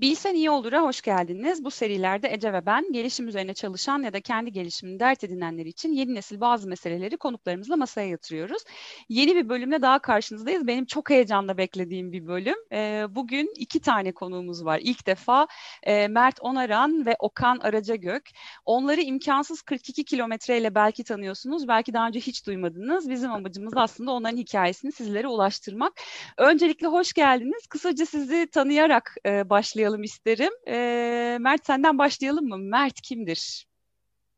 Bilsen iyi olur'a hoş geldiniz. Bu serilerde Ece ve ben gelişim üzerine çalışan ya da kendi gelişimini dert edinenler için yeni nesil bazı meseleleri konuklarımızla masaya yatırıyoruz. Yeni bir bölümle daha karşınızdayız. Benim çok heyecanla beklediğim bir bölüm. Ee, bugün iki tane konuğumuz var. İlk defa e, Mert Onaran ve Okan Aracagök. Onları imkansız 42 kilometreyle belki tanıyorsunuz, belki daha önce hiç duymadınız. Bizim amacımız aslında onların hikayesini sizlere ulaştırmak. Öncelikle hoş geldiniz. Kısaca sizi tanıyarak e, başlayalım başlayalım isterim. E, Mert senden başlayalım mı? Mert kimdir?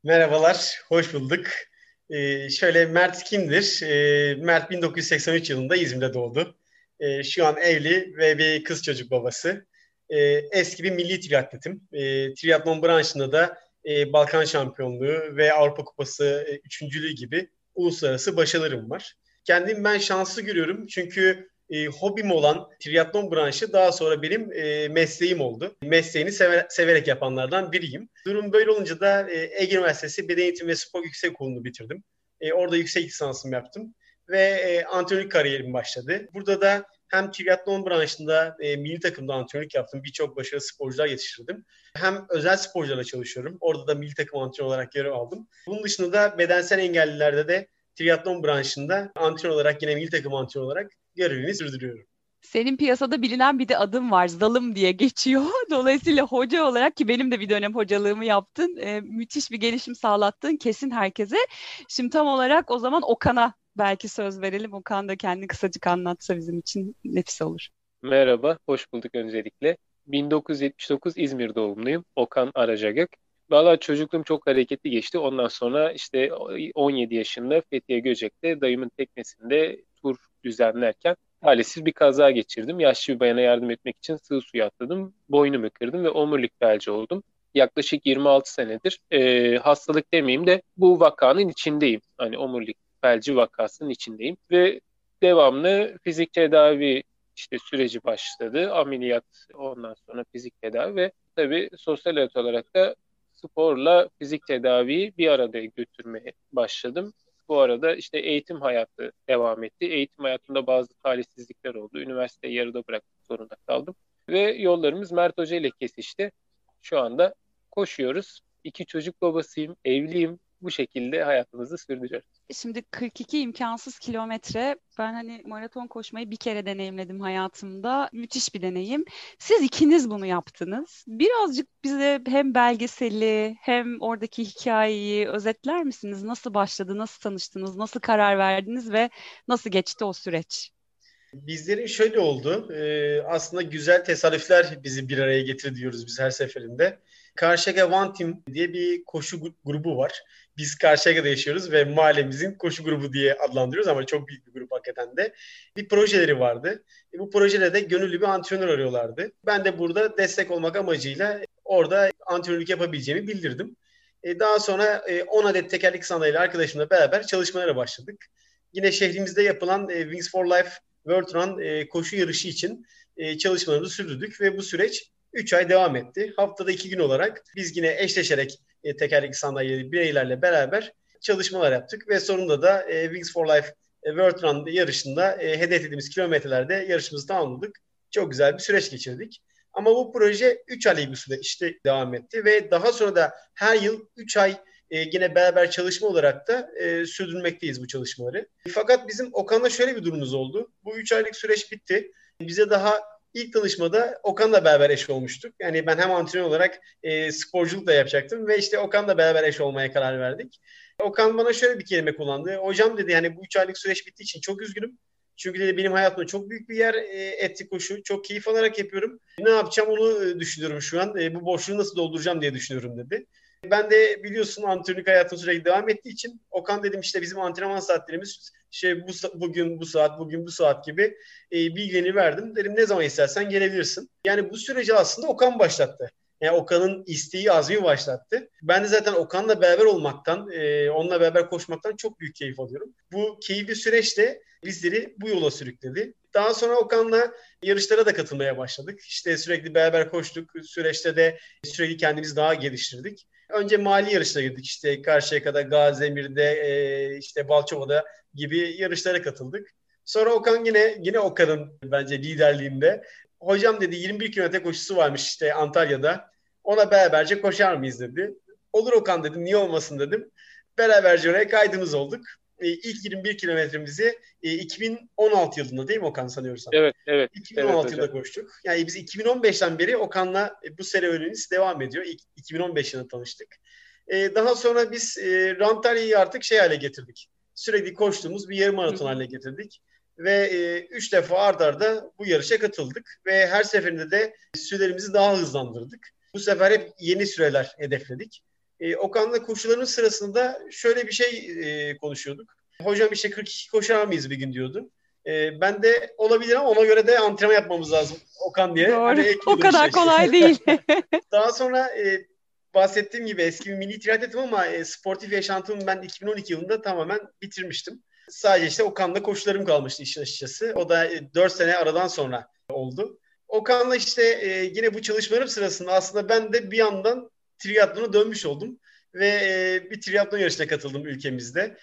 Merhabalar, hoş bulduk. Ee, şöyle Mert kimdir? Ee, Mert 1983 yılında İzmir'de doğdu. Ee, şu an evli ve bir kız çocuk babası. Ee, eski bir milli triatletim. Ee, triatlon branşında da e, Balkan şampiyonluğu ve Avrupa Kupası e, üçüncülüğü gibi uluslararası başarılarım var. Kendimi ben şanslı görüyorum çünkü e, hobim olan triatlon branşı daha sonra benim e, mesleğim oldu. Mesleğini sever, severek yapanlardan biriyim. Durum böyle olunca da e, Ege Üniversitesi Beden Eğitimi ve Spor Yüksek Okulu'nu bitirdim. E, orada yüksek lisansımı yaptım ve e, antrenörlük kariyerim başladı. Burada da hem triatlon branşında e, milli takımda antrenörlük yaptım. Birçok başarılı sporcular yetiştirdim. Hem özel sporcularla çalışıyorum. Orada da milli takım antrenör olarak görev aldım. Bunun dışında da bedensel engellilerde de triatlon branşında antrenör olarak yine milli takım antrenör olarak görevimi sürdürüyorum. Senin piyasada bilinen bir de adım var. Zalım diye geçiyor. Dolayısıyla hoca olarak ki benim de bir dönem hocalığımı yaptın. E, müthiş bir gelişim sağlattın kesin herkese. Şimdi tam olarak o zaman Okan'a belki söz verelim. Okan da kendi kısacık anlatsa bizim için nefis olur. Merhaba, hoş bulduk öncelikle. 1979 İzmir doğumluyum. Okan Aracagök. Valla çocukluğum çok hareketli geçti. Ondan sonra işte 17 yaşında Fethiye Göcek'te dayımın teknesinde tur düzenlerken talihsiz bir kaza geçirdim. Yaşlı bir bayana yardım etmek için sığ suya atladım. Boynumu kırdım ve omurilik felci oldum. Yaklaşık 26 senedir e, hastalık demeyeyim de bu vakanın içindeyim. Hani omurilik felci vakasının içindeyim ve devamlı fizik tedavi işte süreci başladı. Ameliyat ondan sonra fizik tedavi ve tabii sosyal hayat olarak da sporla fizik tedaviyi bir arada götürmeye başladım. Bu arada işte eğitim hayatı devam etti. Eğitim hayatında bazı talihsizlikler oldu. Üniversiteyi yarıda bırakmak zorunda kaldım. Ve yollarımız Mert Hoca ile kesişti. Şu anda koşuyoruz. İki çocuk babasıyım, evliyim. Bu şekilde hayatımızı sürdürüyoruz. Şimdi 42 imkansız kilometre. Ben hani maraton koşmayı bir kere deneyimledim hayatımda. Müthiş bir deneyim. Siz ikiniz bunu yaptınız. Birazcık bize hem belgeseli hem oradaki hikayeyi özetler misiniz? Nasıl başladı, nasıl tanıştınız, nasıl karar verdiniz ve nasıl geçti o süreç? Bizlerin şöyle oldu. Ee, aslında güzel tesadüfler bizi bir araya getir diyoruz biz her seferinde. Karşıyaka One Team diye bir koşu grubu var. Biz Karşıyaka'da yaşıyoruz ve mahallemizin koşu grubu diye adlandırıyoruz ama çok büyük bir grup hakikaten de. Bir projeleri vardı. E, bu projede de gönüllü bir antrenör arıyorlardı. Ben de burada destek olmak amacıyla orada antrenörlük yapabileceğimi bildirdim. E, daha sonra e, 10 adet tekerlek sandalyeyle arkadaşımla beraber çalışmalara başladık. Yine şehrimizde yapılan e, Wings for Life World Run e, koşu yarışı için e, çalışmalarımızı sürdürdük ve bu süreç 3 ay devam etti. Haftada 2 gün olarak biz yine eşleşerek e, tekerlekli sandalyeli bireylerle beraber çalışmalar yaptık ve sonunda da e, Wings for Life e, World Run yarışında e, hedeflediğimiz kilometrelerde yarışımızı tamamladık. Çok güzel bir süreç geçirdik. Ama bu proje 3 aylık bir süre işte devam etti ve daha sonra da her yıl 3 ay e, yine beraber çalışma olarak da e, sürdürmekteyiz bu çalışmaları. Fakat bizim Okan'la şöyle bir durumumuz oldu. Bu 3 aylık süreç bitti. Bize daha ilk tanışmada Okan'la beraber eş olmuştuk. Yani ben hem antrenör olarak e, sporculuk da yapacaktım ve işte Okan'la beraber eş olmaya karar verdik. Okan bana şöyle bir kelime kullandı. Hocam dedi yani bu 3 aylık süreç bittiği için çok üzgünüm. Çünkü dedi benim hayatımda çok büyük bir yer e, etti koşu. Çok keyif alarak yapıyorum. Ne yapacağım onu e, düşünüyorum şu an. E, bu boşluğu nasıl dolduracağım diye düşünüyorum dedi. Ben de biliyorsun antrenörlük hayatım sürekli devam ettiği için Okan dedim işte bizim antrenman saatlerimiz şey bu bugün bu saat bugün bu saat gibi e, bilgilerini verdim. Dedim ne zaman istersen gelebilirsin. Yani bu süreci aslında Okan başlattı. Yani Okan'ın isteği azmi başlattı. Ben de zaten Okan'la beraber olmaktan, e, onunla beraber koşmaktan çok büyük keyif alıyorum. Bu keyifli süreç de bizleri bu yola sürükledi. Daha sonra Okan'la yarışlara da katılmaya başladık. İşte sürekli beraber koştuk. Süreçte de sürekli kendimizi daha geliştirdik. Önce mali yarışlara girdik. İşte Karşıyaka'da, Gazemir'de, e, işte Balçova'da gibi yarışlara katıldık. Sonra Okan yine yine Okan'ın bence liderliğinde Hocam dedi 21 kilometre koşusu varmış işte Antalya'da. Ona beraberce koşar mıyız dedi. Olur Okan dedim. Niye olmasın dedim. Beraberce oraya kaydımız olduk. E, ilk 21 kilometremizi e, 2016 yılında değil mi Okan sanıyorsam? Evet, evet. 2016 evet, yılında hocam. koştuk. Yani biz 2015'ten beri Okan'la e, bu serüvenimiz devam ediyor. İlk 2015 yılında tanıştık. E, daha sonra biz e, artık şey hale getirdik. Sürekli koştuğumuz bir yarım maraton haline getirdik. Ve e, üç defa ard arda bu yarışa katıldık. Ve her seferinde de sürelerimizi daha hızlandırdık. Bu sefer hep yeni süreler hedefledik. E, Okan'la koşularımız sırasında şöyle bir şey e, konuşuyorduk. Hocam işte 42 koşar mıyız bir gün diyordu. E, ben de olabilir ama ona göre de antrenman yapmamız lazım Okan diye. Doğru. Hani o kadar işte. kolay değil. Daha sonra e, bahsettiğim gibi eski bir mini triatletim ama e, sportif yaşantımı ben 2012 yılında tamamen bitirmiştim. Sadece işte Okan'la koşularım kalmıştı işin açıkçası. O da e, 4 sene aradan sonra oldu. Okan'la işte e, yine bu çalışmalarım sırasında aslında ben de bir yandan triatlona dönmüş oldum. Ve e, bir triatlon yarışına katıldım ülkemizde.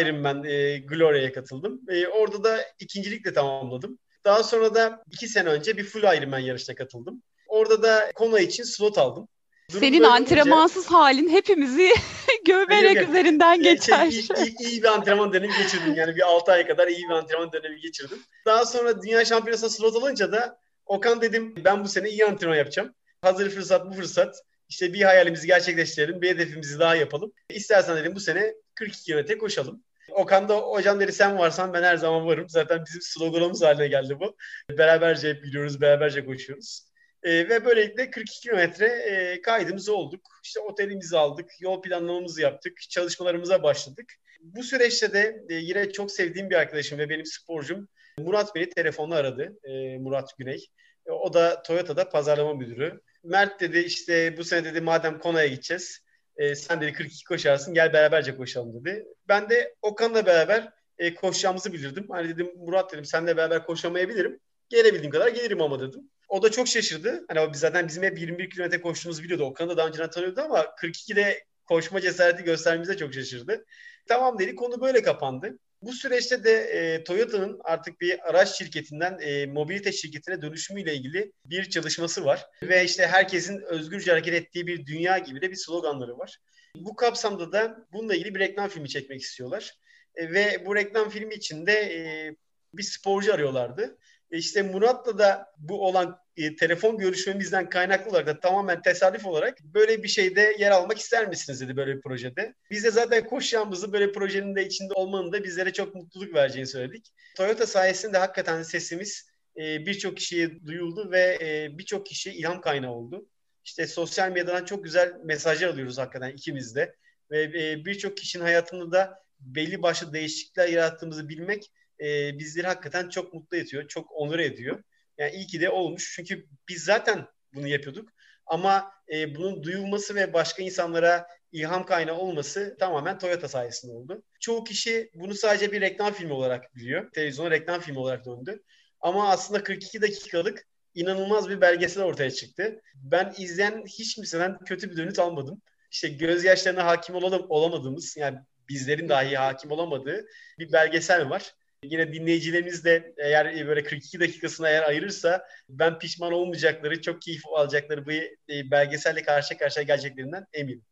Ironman e, Gloria'ya katıldım. E, orada da ikincilikle tamamladım. Daha sonra da iki sene önce bir full Ironman yarışına katıldım. Orada da Kona için slot aldım. Durum Senin antrenmansız halin hepimizi gömerek üzerinden Şey, geçer. iyi, iyi- iyi bir antrenman dönemi geçirdim. Yani bir 6 ay kadar iyi bir antrenman dönemi geçirdim. Daha sonra dünya şampiyonasına slot alınca da Okan dedim ben bu sene iyi antrenman yapacağım. Hazır fırsat bu fırsat. İşte bir hayalimizi gerçekleştirelim, bir hedefimizi daha yapalım. İstersen dedim bu sene 42 kilometre koşalım. Okan da hocam dedi sen varsan ben her zaman varım. Zaten bizim sloganımız haline geldi bu. Beraberce hep yürüyoruz, beraberce koşuyoruz. E, ve böylelikle 42 kilometre e, kaydımız olduk. İşte otelimizi aldık, yol planlamamızı yaptık, çalışmalarımıza başladık. Bu süreçte de e, yine çok sevdiğim bir arkadaşım ve benim sporcum Murat beni telefonla aradı. E, Murat Güney. E, o da Toyota'da pazarlama müdürü. Mert dedi işte bu sene dedi madem Kona'ya gideceğiz. E, sen dedi 42 koşarsın gel beraberce koşalım dedi. Ben de Okan'la beraber e, koşacağımızı bilirdim. Hani dedim Murat dedim seninle beraber koşamayabilirim. Gelebildiğim kadar gelirim ama dedim. O da çok şaşırdı. Hani biz zaten bizim hep 21 kilometre koştuğumuzu biliyordu. Okan'ı da daha önceden tanıyordu ama 42'de koşma cesareti göstermemize çok şaşırdı. Tamam dedi konu böyle kapandı. Bu süreçte de e, Toyota'nın artık bir araç şirketinden e, mobilite şirketine dönüşümüyle ilgili bir çalışması var. Ve işte herkesin özgürce hareket ettiği bir dünya gibi de bir sloganları var. Bu kapsamda da bununla ilgili bir reklam filmi çekmek istiyorlar. E, ve bu reklam filmi içinde e, bir sporcu arıyorlardı. İşte Murat'la da bu olan e, telefon görüşmemizden kaynaklı olarak da tamamen tesadüf olarak böyle bir şeyde yer almak ister misiniz dedi böyle bir projede. Biz de zaten koşacağımızı böyle projenin de içinde olmanın da bizlere çok mutluluk vereceğini söyledik. Toyota sayesinde hakikaten sesimiz e, birçok kişiye duyuldu ve e, birçok kişiye ilham kaynağı oldu. İşte sosyal medyadan çok güzel mesajlar alıyoruz hakikaten ikimiz de. Ve e, birçok kişinin hayatında da belli başlı değişiklikler yarattığımızı bilmek e, bizleri hakikaten çok mutlu ediyor, çok onur ediyor. Yani iyi ki de olmuş. Çünkü biz zaten bunu yapıyorduk. Ama e, bunun duyulması ve başka insanlara ilham kaynağı olması tamamen Toyota sayesinde oldu. Çoğu kişi bunu sadece bir reklam filmi olarak biliyor. Televizyona reklam filmi olarak döndü. Ama aslında 42 dakikalık inanılmaz bir belgesel ortaya çıktı. Ben izleyen hiç kimseden kötü bir dönüt almadım. İşte gözyaşlarına hakim olalım, olamadığımız yani bizlerin dahi hakim olamadığı bir belgesel var. Yine dinleyicilerimiz de eğer böyle 42 dakikasını eğer ayırırsa ben pişman olmayacakları, çok keyif alacakları bir e, belgeselle karşı karşıya geleceklerinden eminim.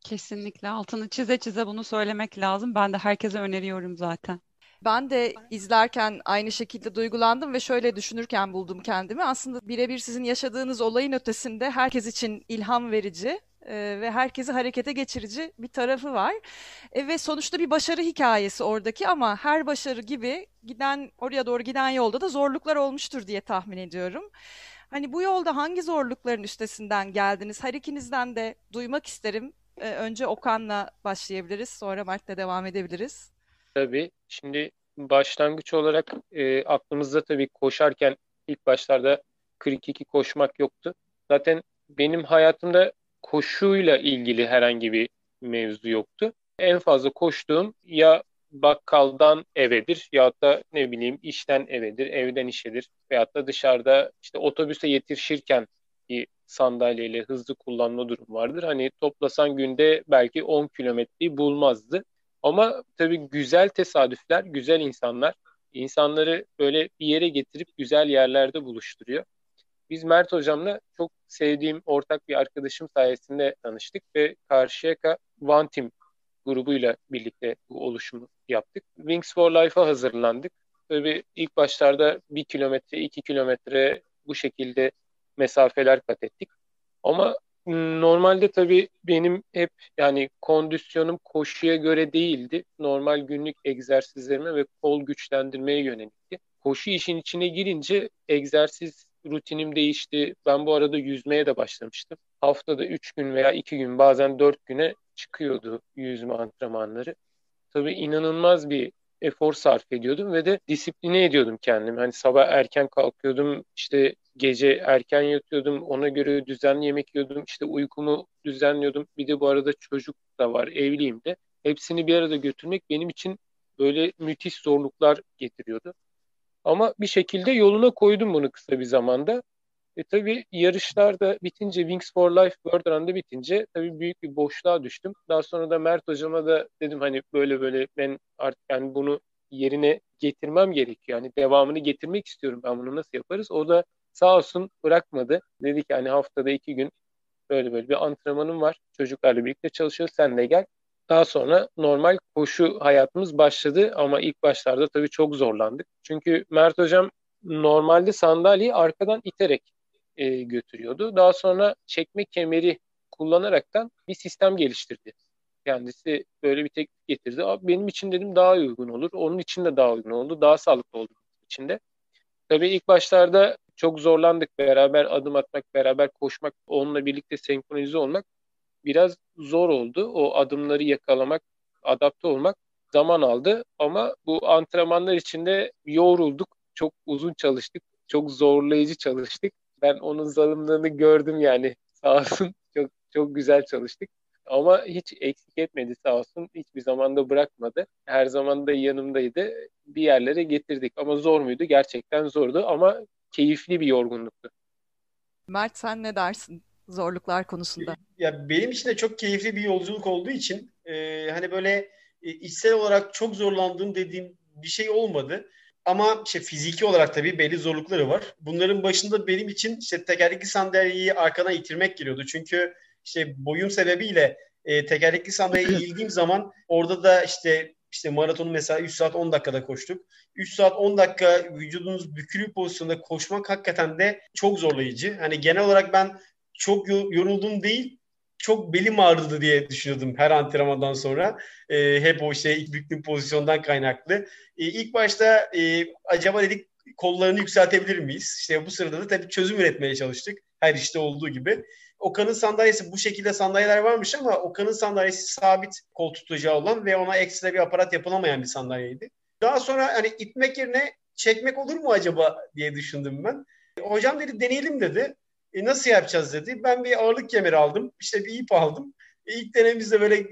Kesinlikle altını çize çize bunu söylemek lazım. Ben de herkese öneriyorum zaten. Ben de izlerken aynı şekilde duygulandım ve şöyle düşünürken buldum kendimi. Aslında birebir sizin yaşadığınız olayın ötesinde herkes için ilham verici e, ve herkesi harekete geçirici bir tarafı var. E, ve sonuçta bir başarı hikayesi oradaki ama her başarı gibi giden oraya doğru giden yolda da zorluklar olmuştur diye tahmin ediyorum. Hani bu yolda hangi zorlukların üstesinden geldiniz? Her ikinizden de duymak isterim. E, önce Okan'la başlayabiliriz, sonra Mert'le devam edebiliriz. Tabii. Şimdi başlangıç olarak e, aklımızda tabii koşarken ilk başlarda 42 koşmak yoktu. Zaten benim hayatımda koşuyla ilgili herhangi bir mevzu yoktu. En fazla koştuğum ya bakkaldan evedir ya da ne bileyim işten evedir, evden işedir veyahut da dışarıda işte otobüse yetişirken bir sandalyeyle hızlı kullanma durum vardır. Hani toplasan günde belki 10 kilometreyi bulmazdı. Ama tabii güzel tesadüfler, güzel insanlar insanları böyle bir yere getirip güzel yerlerde buluşturuyor. Biz Mert hocamla çok sevdiğim ortak bir arkadaşım sayesinde tanıştık ve Karşıyaka One Team grubuyla birlikte bu oluşumu yaptık. Wings for Life'a hazırlandık. Tabii ilk başlarda bir kilometre, iki kilometre bu şekilde mesafeler kat ettik. Ama normalde tabii benim hep yani kondisyonum koşuya göre değildi. Normal günlük egzersizlerime ve kol güçlendirmeye yönelikti. Koşu işin içine girince egzersiz rutinim değişti. Ben bu arada yüzmeye de başlamıştım. Haftada 3 gün veya 2 gün bazen 4 güne çıkıyordu yüzme antrenmanları. Tabii inanılmaz bir efor sarf ediyordum ve de disipline ediyordum kendimi. Hani sabah erken kalkıyordum, işte gece erken yatıyordum, ona göre düzenli yemek yiyordum, işte uykumu düzenliyordum. Bir de bu arada çocuk da var, evliyim de. Hepsini bir arada götürmek benim için böyle müthiş zorluklar getiriyordu. Ama bir şekilde yoluna koydum bunu kısa bir zamanda. E tabii yarışlar da bitince Wings for Life World Run'da bitince tabii büyük bir boşluğa düştüm. Daha sonra da Mert hocama da dedim hani böyle böyle ben artık yani bunu yerine getirmem gerekiyor. Yani devamını getirmek istiyorum ben bunu nasıl yaparız? O da sağ olsun bırakmadı. Dedi ki hani haftada iki gün böyle böyle bir antrenmanım var. Çocuklarla birlikte çalışıyoruz sen de gel. Daha sonra normal koşu hayatımız başladı ama ilk başlarda tabii çok zorlandık. Çünkü Mert hocam normalde sandalyeyi arkadan iterek e, götürüyordu. Daha sonra çekme kemeri kullanaraktan bir sistem geliştirdi. Kendisi böyle bir teknik getirdi. Abi benim için dedim daha uygun olur. Onun için de daha uygun oldu. Daha sağlıklı oldu için de. Tabii ilk başlarda çok zorlandık. Beraber adım atmak, beraber koşmak, onunla birlikte senkronize olmak biraz zor oldu. O adımları yakalamak, adapte olmak zaman aldı. Ama bu antrenmanlar içinde yorulduk. Çok uzun çalıştık. Çok zorlayıcı çalıştık. Ben onun zalimliğini gördüm yani. Sağ olsun çok çok güzel çalıştık. Ama hiç eksik etmedi sağ olsun. Hiçbir zaman da bırakmadı. Her zaman da yanımdaydı. Bir yerlere getirdik. Ama zor muydu? Gerçekten zordu ama keyifli bir yorgunluktu. Mert sen ne dersin zorluklar konusunda? Ya benim için de çok keyifli bir yolculuk olduğu için e, hani böyle e, içsel olarak çok zorlandığım dediğim bir şey olmadı. Ama işte fiziki olarak tabii belli zorlukları var. Bunların başında benim için işte tekerlekli sandalyeyi arkadan itirmek geliyordu. Çünkü işte boyum sebebiyle e, tekerlekli sandalyeye eğildiğim zaman orada da işte işte maratonu mesela 3 saat 10 dakikada koştuk. 3 saat 10 dakika vücudunuz bükülü pozisyonda koşmak hakikaten de çok zorlayıcı. Hani genel olarak ben çok yoruldum değil çok belim ağrıdı diye düşünüyordum her antrenmandan sonra. E, hep o işte ilk büktüğüm pozisyondan kaynaklı. E, ilk başta e, acaba dedik kollarını yükseltebilir miyiz? İşte bu sırada da tabii çözüm üretmeye çalıştık. Her işte olduğu gibi. Okan'ın sandalyesi bu şekilde sandalyeler varmış ama Okan'ın sandalyesi sabit kol tutacağı olan ve ona ekstra bir aparat yapılamayan bir sandalyeydi. Daha sonra hani itmek yerine çekmek olur mu acaba diye düşündüm ben. Hocam dedi deneyelim dedi. E, nasıl yapacağız dedi. Ben bir ağırlık kemeri aldım. İşte bir ip aldım. E, ilk denememizde böyle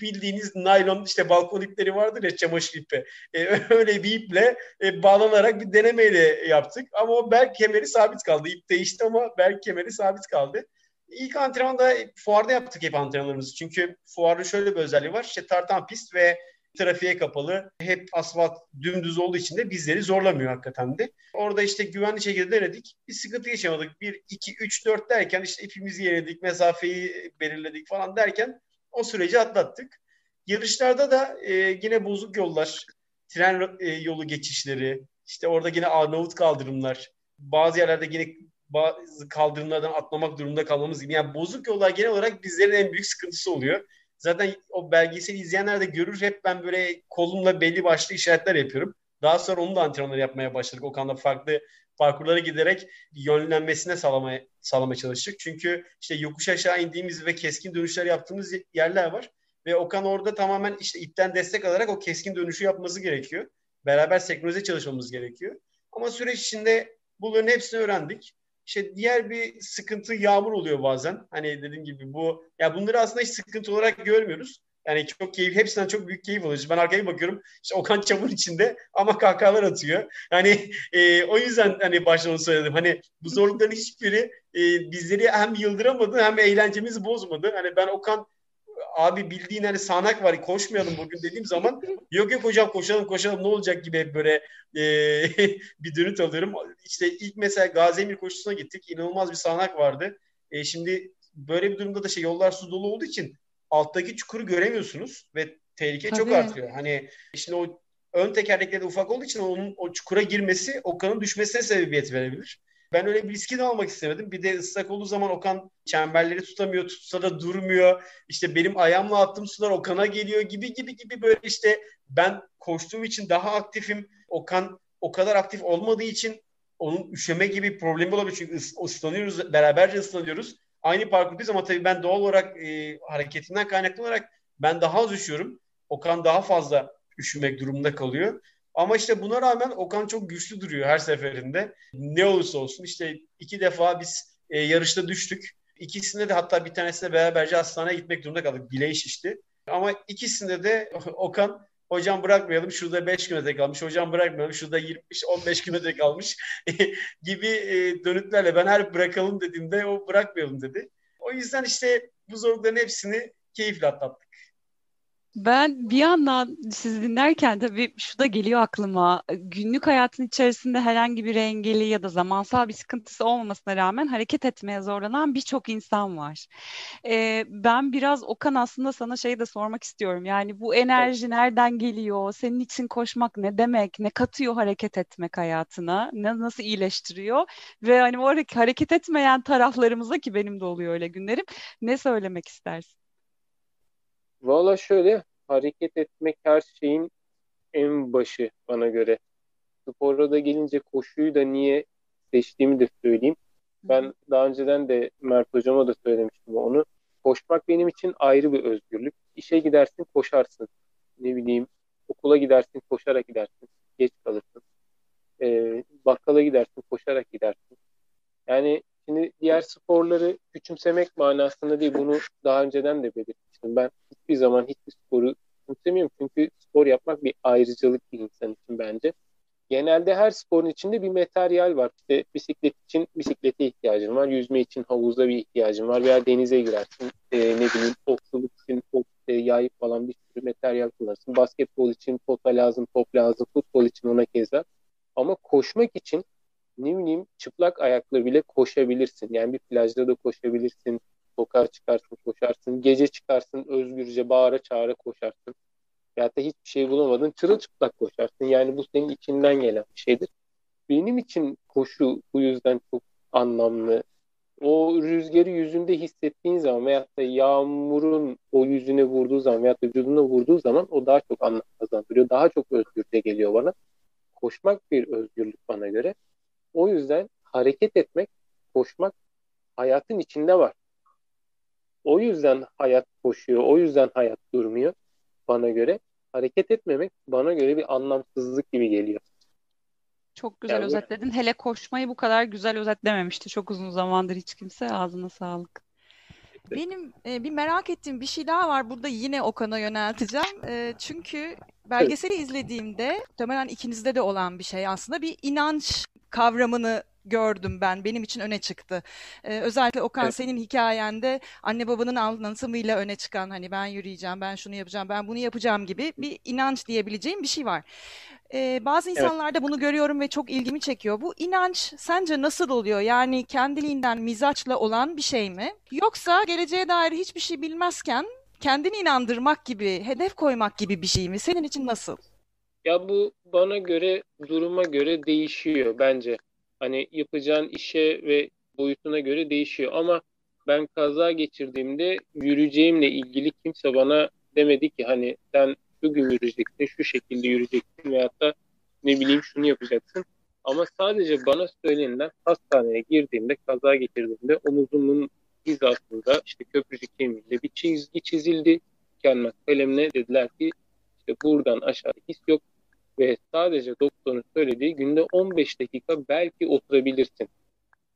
bildiğiniz naylon işte balkon ipleri vardır ya çamaşır ipi. E, öyle bir iple e, bağlanarak bir denemeyle yaptık. Ama o bel kemeri sabit kaldı. İp değişti ama bel kemeri sabit kaldı. İlk antrenmanda fuarda yaptık hep antrenmanlarımızı. Çünkü fuarın şöyle bir özelliği var. İşte tartan pist ve trafiğe kapalı. Hep asfalt dümdüz olduğu için de bizleri zorlamıyor hakikaten de. Orada işte güvenli şekilde denedik. Bir sıkıntı yaşamadık. 1, 2, 3, 4 derken işte ipimizi yeledik, mesafeyi belirledik falan derken o süreci atlattık. Yarışlarda da e, yine bozuk yollar, tren e, yolu geçişleri, işte orada yine Arnavut kaldırımlar, bazı yerlerde yine bazı kaldırımlardan atlamak durumunda kalmamız gibi. Yani bozuk yollar genel olarak bizlerin en büyük sıkıntısı oluyor. Zaten o belgeseli izleyenler de görür. Hep ben böyle kolumla belli başlı işaretler yapıyorum. Daha sonra onu da antrenmanlar yapmaya başladık. Okan'da farklı parkurlara giderek yönlenmesine sağlamaya, sağlamaya çalıştık. Çünkü işte yokuş aşağı indiğimiz ve keskin dönüşler yaptığımız yerler var. Ve Okan orada tamamen işte ipten destek alarak o keskin dönüşü yapması gerekiyor. Beraber senkronize çalışmamız gerekiyor. Ama süreç içinde bunların hepsini öğrendik. İşte diğer bir sıkıntı yağmur oluyor bazen. Hani dediğim gibi bu ya bunları aslında hiç sıkıntı olarak görmüyoruz. Yani çok keyif, hepsinden çok büyük keyif alıyoruz. Ben arkaya bakıyorum, işte Okan çamur içinde ama kahkahalar atıyor. Yani e, o yüzden hani başta onu söyledim. Hani bu zorlukların hiçbiri e, bizleri hem yıldıramadı hem eğlencemizi bozmadı. Hani ben Okan abi bildiğin hani sağanak var koşmayalım bugün dediğim zaman yok yok hocam koşalım koşalım ne olacak gibi hep böyle e, bir dönüt alıyorum. İşte ilk mesela Gazemir koşusuna gittik. inanılmaz bir sağanak vardı. E, şimdi böyle bir durumda da şey yollar su dolu olduğu için alttaki çukuru göremiyorsunuz ve tehlike Tabii. çok artıyor. Hani şimdi o ön tekerlekleri ufak olduğu için onun o çukura girmesi Okan'ın düşmesine sebebiyet verebilir. Ben öyle bir riski de almak istemedim. Bir de ıslak olduğu zaman Okan çemberleri tutamıyor, tutsa da durmuyor. İşte benim ayağımla attığım sular Okan'a geliyor gibi gibi gibi böyle işte ben koştuğum için daha aktifim. Okan o kadar aktif olmadığı için onun üşeme gibi problemi olabilir. Çünkü ıslanıyoruz, beraberce ıslanıyoruz. Aynı parkurdayız ama tabii ben doğal olarak e, hareketimden kaynaklı olarak ben daha az üşüyorum. Okan daha fazla üşümek durumunda kalıyor. Ama işte buna rağmen Okan çok güçlü duruyor her seferinde. Ne olursa olsun işte iki defa biz e, yarışta düştük. İkisinde de hatta bir tanesinde beraberce hastaneye gitmek durumunda kaldık. Bileği şişti. Ama ikisinde de Okan hocam bırakmayalım şurada 5 kilometre kalmış, hocam bırakmayalım şurada 20-15 kilometre kalmış gibi e, dönütlerle ben her bırakalım dediğimde o bırakmayalım dedi. O yüzden işte bu zorlukların hepsini keyifle atlattık. Ben bir yandan sizi dinlerken tabii şu da geliyor aklıma. Günlük hayatın içerisinde herhangi bir engeli ya da zamansal bir sıkıntısı olmamasına rağmen hareket etmeye zorlanan birçok insan var. Ee, ben biraz Okan aslında sana şey de sormak istiyorum. Yani bu enerji nereden geliyor? Senin için koşmak ne demek? Ne katıyor hareket etmek hayatına? Ne, nasıl iyileştiriyor? Ve hani o hareket etmeyen taraflarımıza ki benim de oluyor öyle günlerim. Ne söylemek istersin? Valla şöyle hareket etmek her şeyin en başı bana göre. Spora da gelince koşuyu da niye seçtiğimi de söyleyeyim. Ben daha önceden de Mert hocama da söylemiştim onu. Koşmak benim için ayrı bir özgürlük. İşe gidersin koşarsın. Ne bileyim okula gidersin koşarak gidersin. Geç kalırsın. Ee, bakkala gidersin koşarak gidersin. Yani şimdi diğer sporları küçümsemek manasında değil. Bunu daha önceden de belirtmiştim. Ben hiçbir zaman hiçbir sporu küçümsemiyorum. Çünkü spor yapmak bir ayrıcalık bir insan için bence. Genelde her sporun içinde bir materyal var. İşte bisiklet için bisiklete ihtiyacın var. Yüzme için havuzda bir ihtiyacın var. Veya denize girersin. E, ne bileyim okçuluk için ok, e, yay falan bir sürü materyal kullanırsın. Basketbol için pota lazım, top lazım. Futbol için ona keza. Ama koşmak için ne bileyim çıplak ayakla bile koşabilirsin. Yani bir plajda da koşabilirsin. Sokağa çıkarsın, koşarsın. Gece çıkarsın, özgürce bağıra çağıra koşarsın. Ya da hiçbir şey bulamadın, çırılçıplak koşarsın. Yani bu senin içinden gelen bir şeydir. Benim için koşu bu yüzden çok anlamlı. O rüzgarı yüzünde hissettiğin zaman veyahut da yağmurun o yüzüne vurduğu zaman veyahut da vücuduna vurduğu zaman o daha çok anlam kazandırıyor. Daha çok özgürce geliyor bana. Koşmak bir özgürlük bana göre. O yüzden hareket etmek, koşmak hayatın içinde var. O yüzden hayat koşuyor, o yüzden hayat durmuyor bana göre. Hareket etmemek bana göre bir anlamsızlık gibi geliyor. Çok güzel yani özetledin. Hele koşmayı bu kadar güzel özetlememişti. Çok uzun zamandır hiç kimse. Ağzına sağlık. Benim e, bir merak ettiğim bir şey daha var. Burada yine Okan'a yönelteceğim. E, çünkü belgeseli izlediğimde muhtemelen ikinizde de olan bir şey aslında bir inanç kavramını gördüm ben. Benim için öne çıktı. Ee, özellikle Okan evet. senin hikayende anne babanın anlatımıyla öne çıkan hani ben yürüyeceğim, ben şunu yapacağım, ben bunu yapacağım gibi bir inanç diyebileceğim bir şey var. Ee, bazı insanlarda evet. bunu görüyorum ve çok ilgimi çekiyor. Bu inanç sence nasıl oluyor? Yani kendiliğinden mizaçla olan bir şey mi? Yoksa geleceğe dair hiçbir şey bilmezken kendini inandırmak gibi, hedef koymak gibi bir şey mi? Senin için nasıl? Ya bu bana göre, duruma göre değişiyor bence. Hani yapacağın işe ve boyutuna göre değişiyor. Ama ben kaza geçirdiğimde yürüyeceğimle ilgili kimse bana demedi ki hani sen şu gün yürüyeceksin, şu şekilde yürüyeceksin veyahut da ne bileyim şunu yapacaksın. Ama sadece bana söylenilen hastaneye girdiğimde, kaza geçirdiğimde omuzumun hizasında işte köprücük kemiğinde bir çizgi çizildi. Kendime kalemle dediler ki işte buradan aşağı his yok ve sadece doktorun söylediği günde 15 dakika belki oturabilirsin.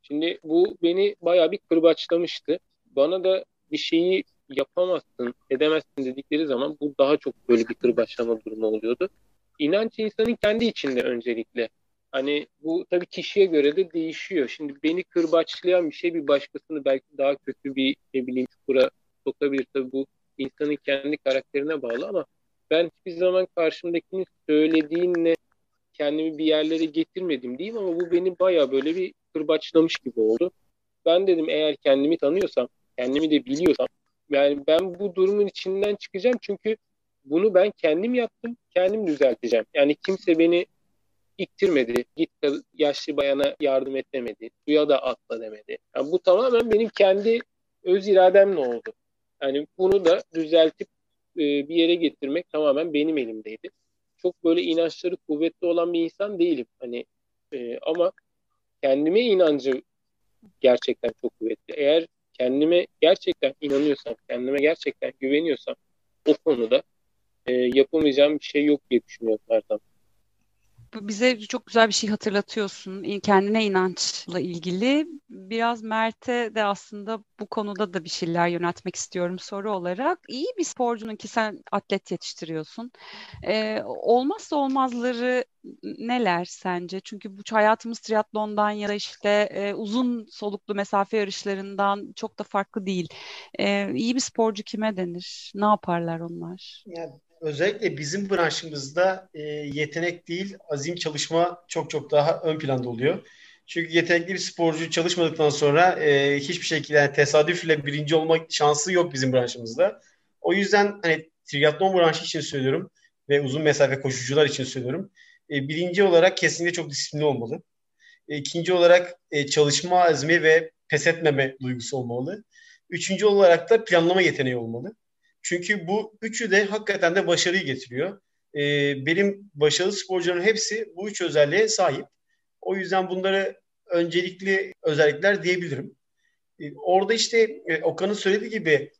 Şimdi bu beni bayağı bir kırbaçlamıştı. Bana da bir şeyi yapamazsın, edemezsin dedikleri zaman bu daha çok böyle bir kırbaçlama durumu oluyordu. İnanç insanın kendi içinde öncelikle. Hani bu tabii kişiye göre de değişiyor. Şimdi beni kırbaçlayan bir şey bir başkasını belki daha kötü bir ne bileyim çukura sokabilir. Tabii bu insanın kendi karakterine bağlı ama ben hiçbir zaman karşımdakinin söylediğinle kendimi bir yerlere getirmedim diyeyim ama bu beni baya böyle bir kırbaçlamış gibi oldu. Ben dedim eğer kendimi tanıyorsam, kendimi de biliyorsam yani ben bu durumun içinden çıkacağım çünkü bunu ben kendim yaptım, kendim düzelteceğim. Yani kimse beni iktirmedi. Git yaşlı bayana yardım et demedi. Suya da atla demedi. Yani bu tamamen benim kendi öz irademle oldu. Yani bunu da düzeltip e, bir yere getirmek tamamen benim elimdeydi. Çok böyle inançları kuvvetli olan bir insan değilim. Hani e, ama kendime inancı gerçekten çok kuvvetli. Eğer kendime gerçekten inanıyorsam, kendime gerçekten güveniyorsam o konuda e, yapamayacağım bir şey yok diye düşünüyorum her zaman bize çok güzel bir şey hatırlatıyorsun. Kendine inançla ilgili. Biraz Mert'e de aslında bu konuda da bir şeyler yöneltmek istiyorum soru olarak. İyi bir sporcunun ki sen atlet yetiştiriyorsun. Ee, olmazsa olmazları neler sence? Çünkü bu hayatımız triatlondan ya da işte e, uzun soluklu mesafe yarışlarından çok da farklı değil. E, iyi bir sporcu kime denir? Ne yaparlar onlar? Yani özellikle bizim branşımızda e, yetenek değil, azim çalışma çok çok daha ön planda oluyor. Çünkü yetenekli bir sporcu çalışmadıktan sonra e, hiçbir şekilde yani tesadüfle birinci olma şansı yok bizim branşımızda. O yüzden hani triatlon branşı için söylüyorum ve uzun mesafe koşucular için söylüyorum. E, birinci olarak kesinlikle çok disiplinli olmalı. E, ikinci olarak e, çalışma azmi ve pes etmeme duygusu olmalı. Üçüncü olarak da planlama yeteneği olmalı. Çünkü bu üçü de hakikaten de başarıyı getiriyor. Ee, benim başarılı sporcuların hepsi bu üç özelliğe sahip. O yüzden bunları öncelikli özellikler diyebilirim. Ee, orada işte e, Okan'ın söylediği gibi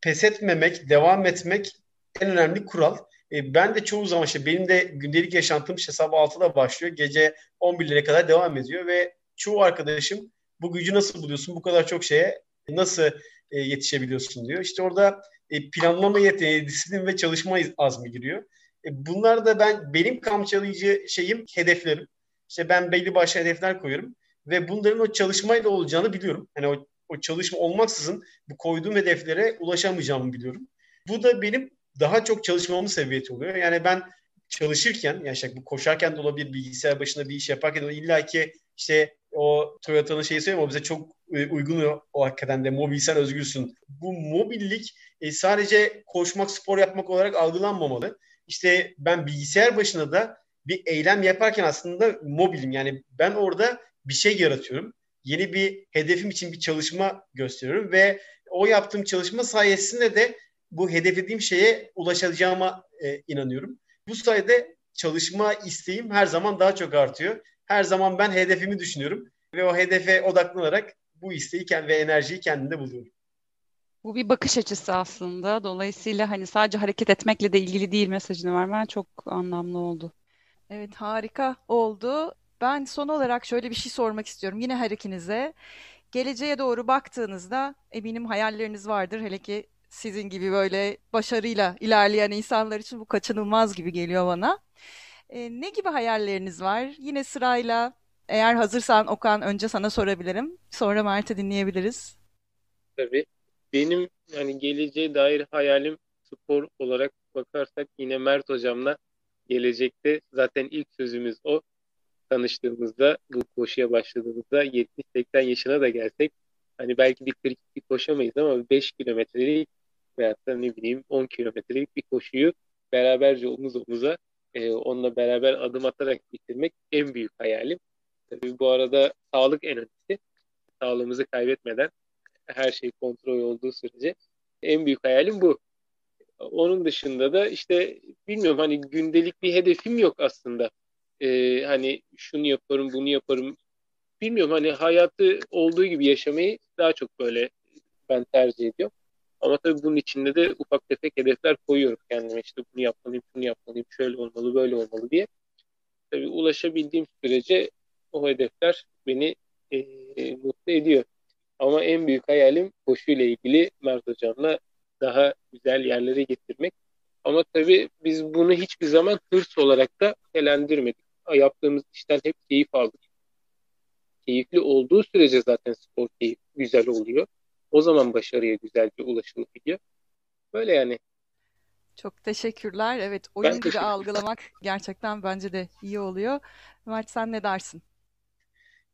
pes etmemek, devam etmek en önemli kural. E, ben de çoğu zaman işte benim de gündelik yaşantım işte sabah 6'da başlıyor. Gece 11'lere kadar devam ediyor ve çoğu arkadaşım bu gücü nasıl buluyorsun? Bu kadar çok şeye nasıl e, yetişebiliyorsun diyor. İşte orada e, planlama yeteneği, disiplin ve çalışma azmi giriyor. E, bunlar da ben benim kamçalayıcı şeyim hedeflerim. İşte ben belli başlı hedefler koyuyorum ve bunların o çalışmayla olacağını biliyorum. Hani o, o çalışma olmaksızın bu koyduğum hedeflere ulaşamayacağımı biliyorum. Bu da benim daha çok çalışmamın sebebiyeti oluyor. Yani ben çalışırken, yani işte bu koşarken de olabilir, bilgisayar başında bir iş yaparken de illa ki işte o Toyota'nın şeyi söyleyeyim o bize çok uygun o, o hakikaten de mobilsen özgürsün. Bu mobillik e, sadece koşmak, spor yapmak olarak algılanmamalı. İşte ben bilgisayar başında da bir eylem yaparken aslında mobilim. Yani ben orada bir şey yaratıyorum. Yeni bir hedefim için bir çalışma gösteriyorum ve o yaptığım çalışma sayesinde de bu hedeflediğim şeye ulaşacağıma e, inanıyorum. Bu sayede çalışma isteğim her zaman daha çok artıyor. Her zaman ben hedefimi düşünüyorum ve o hedefe odaklanarak bu isteği ve enerjiyi kendimde buluyorum. Bu bir bakış açısı aslında. Dolayısıyla hani sadece hareket etmekle de ilgili değil mesajını vermen çok anlamlı oldu. Evet harika oldu. Ben son olarak şöyle bir şey sormak istiyorum. Yine her ikinize. Geleceğe doğru baktığınızda eminim hayalleriniz vardır. Hele ki sizin gibi böyle başarıyla ilerleyen insanlar için bu kaçınılmaz gibi geliyor bana. E, ne gibi hayalleriniz var? Yine sırayla eğer hazırsan Okan önce sana sorabilirim. Sonra Mert'e dinleyebiliriz. Tabii. Benim yani geleceğe dair hayalim spor olarak bakarsak yine Mert hocamla gelecekte zaten ilk sözümüz o. Tanıştığımızda bu koşuya başladığımızda 70-80 yaşına da gelsek hani belki bir 42 koşamayız ama 5 kilometrelik veyahut da ne bileyim 10 kilometrelik bir koşuyu beraberce omuz omuza e, onunla beraber adım atarak bitirmek en büyük hayalim. Tabii bu arada sağlık en önemlisi. Sağlığımızı kaybetmeden her şey kontrol olduğu sürece en büyük hayalim bu. Onun dışında da işte bilmiyorum hani gündelik bir hedefim yok aslında. Ee, hani şunu yaparım, bunu yaparım. Bilmiyorum hani hayatı olduğu gibi yaşamayı daha çok böyle ben tercih ediyorum. Ama tabii bunun içinde de ufak tefek hedefler koyuyorum kendime. İşte bunu yapmalıyım, şunu yapmalıyım, şöyle olmalı, böyle olmalı diye. Tabii ulaşabildiğim sürece o hedefler beni e, mutlu ediyor. Ama en büyük hayalim koşuyla ilgili Mert Hocam'la daha güzel yerlere getirmek. Ama tabii biz bunu hiçbir zaman hırs olarak da elendirmedik. Yaptığımız işten hep keyif aldık. Keyifli olduğu sürece zaten spor keyif güzel oluyor. O zaman başarıya güzelce ulaşılabiliyor. Böyle yani. Çok teşekkürler. Evet, oyun gibi algılamak gerçekten bence de iyi oluyor. Mert sen ne dersin?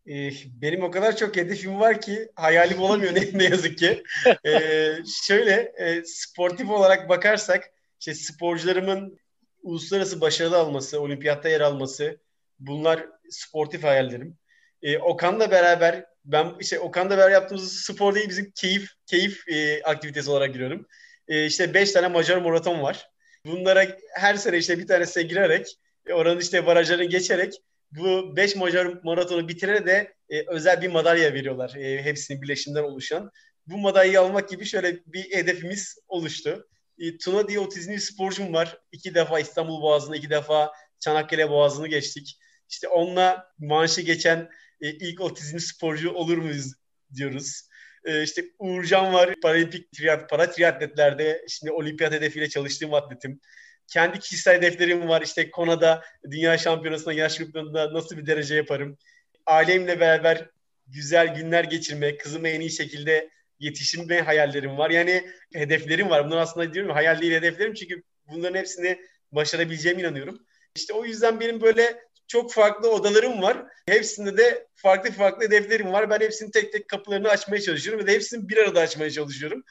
Ee, benim o kadar çok hedefim var ki hayalim olamıyor ne, ne yazık ki. Ee, şöyle e, sportif olarak bakarsak işte sporcularımın uluslararası başarılı alması, olimpiyatta yer alması bunlar sportif hayallerim. Ee, Okan'la beraber ben işte Okan'la beraber yaptığımız spor değil bizim keyif keyif e, aktivitesi olarak görüyorum. E, işte beş tane Macar maraton var. Bunlara her sene işte bir tanesine girerek oranın işte barajlarını geçerek bu 5 Macar maratonu bitirene de e, özel bir madalya veriyorlar. E, hepsinin birleşiminden oluşan. Bu madalyayı almak gibi şöyle bir hedefimiz oluştu. E, Tuna diye otizmli sporcum var. İki defa İstanbul Boğazı'nı, iki defa Çanakkale Boğazı'nı geçtik. İşte onunla manşı geçen e, ilk otizmli sporcu olur muyuz diyoruz. E, işte Uğurcan var. Paralimpik triyat, para triatletlerde şimdi olimpiyat hedefiyle çalıştığım atletim kendi kişisel hedeflerim var. İşte Kona'da dünya şampiyonasında yaş gruplarında nasıl bir derece yaparım. Ailemle beraber güzel günler geçirme, kızıma en iyi şekilde yetiştirme hayallerim var. Yani hedeflerim var. Bunlar aslında diyorum hayal değil hedeflerim çünkü bunların hepsini başarabileceğime inanıyorum. İşte o yüzden benim böyle çok farklı odalarım var. Hepsinde de farklı farklı hedeflerim var. Ben hepsinin tek tek kapılarını açmaya çalışıyorum ve de hepsini bir arada açmaya çalışıyorum.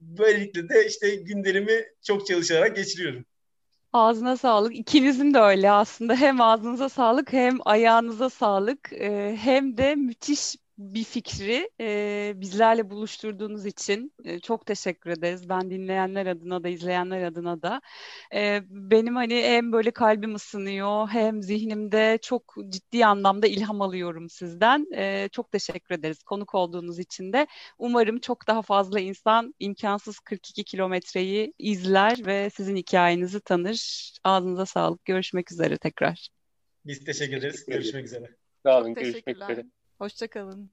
Böylelikle de işte günlerimi çok çalışarak geçiriyorum. Ağzına sağlık. İkinizin de öyle aslında. Hem ağzınıza sağlık hem ayağınıza sağlık. Ee, hem de müthiş bir fikri e, bizlerle buluşturduğunuz için e, çok teşekkür ederiz. Ben dinleyenler adına da izleyenler adına da. E, benim hani hem böyle kalbim ısınıyor hem zihnimde çok ciddi anlamda ilham alıyorum sizden. E, çok teşekkür ederiz konuk olduğunuz için de. Umarım çok daha fazla insan imkansız 42 kilometreyi izler ve sizin hikayenizi tanır. Ağzınıza sağlık. Görüşmek üzere tekrar. Biz teşekkür ederiz. Görüşmek üzere. Sağ olun. Görüşmek üzere. Hoşçakalın.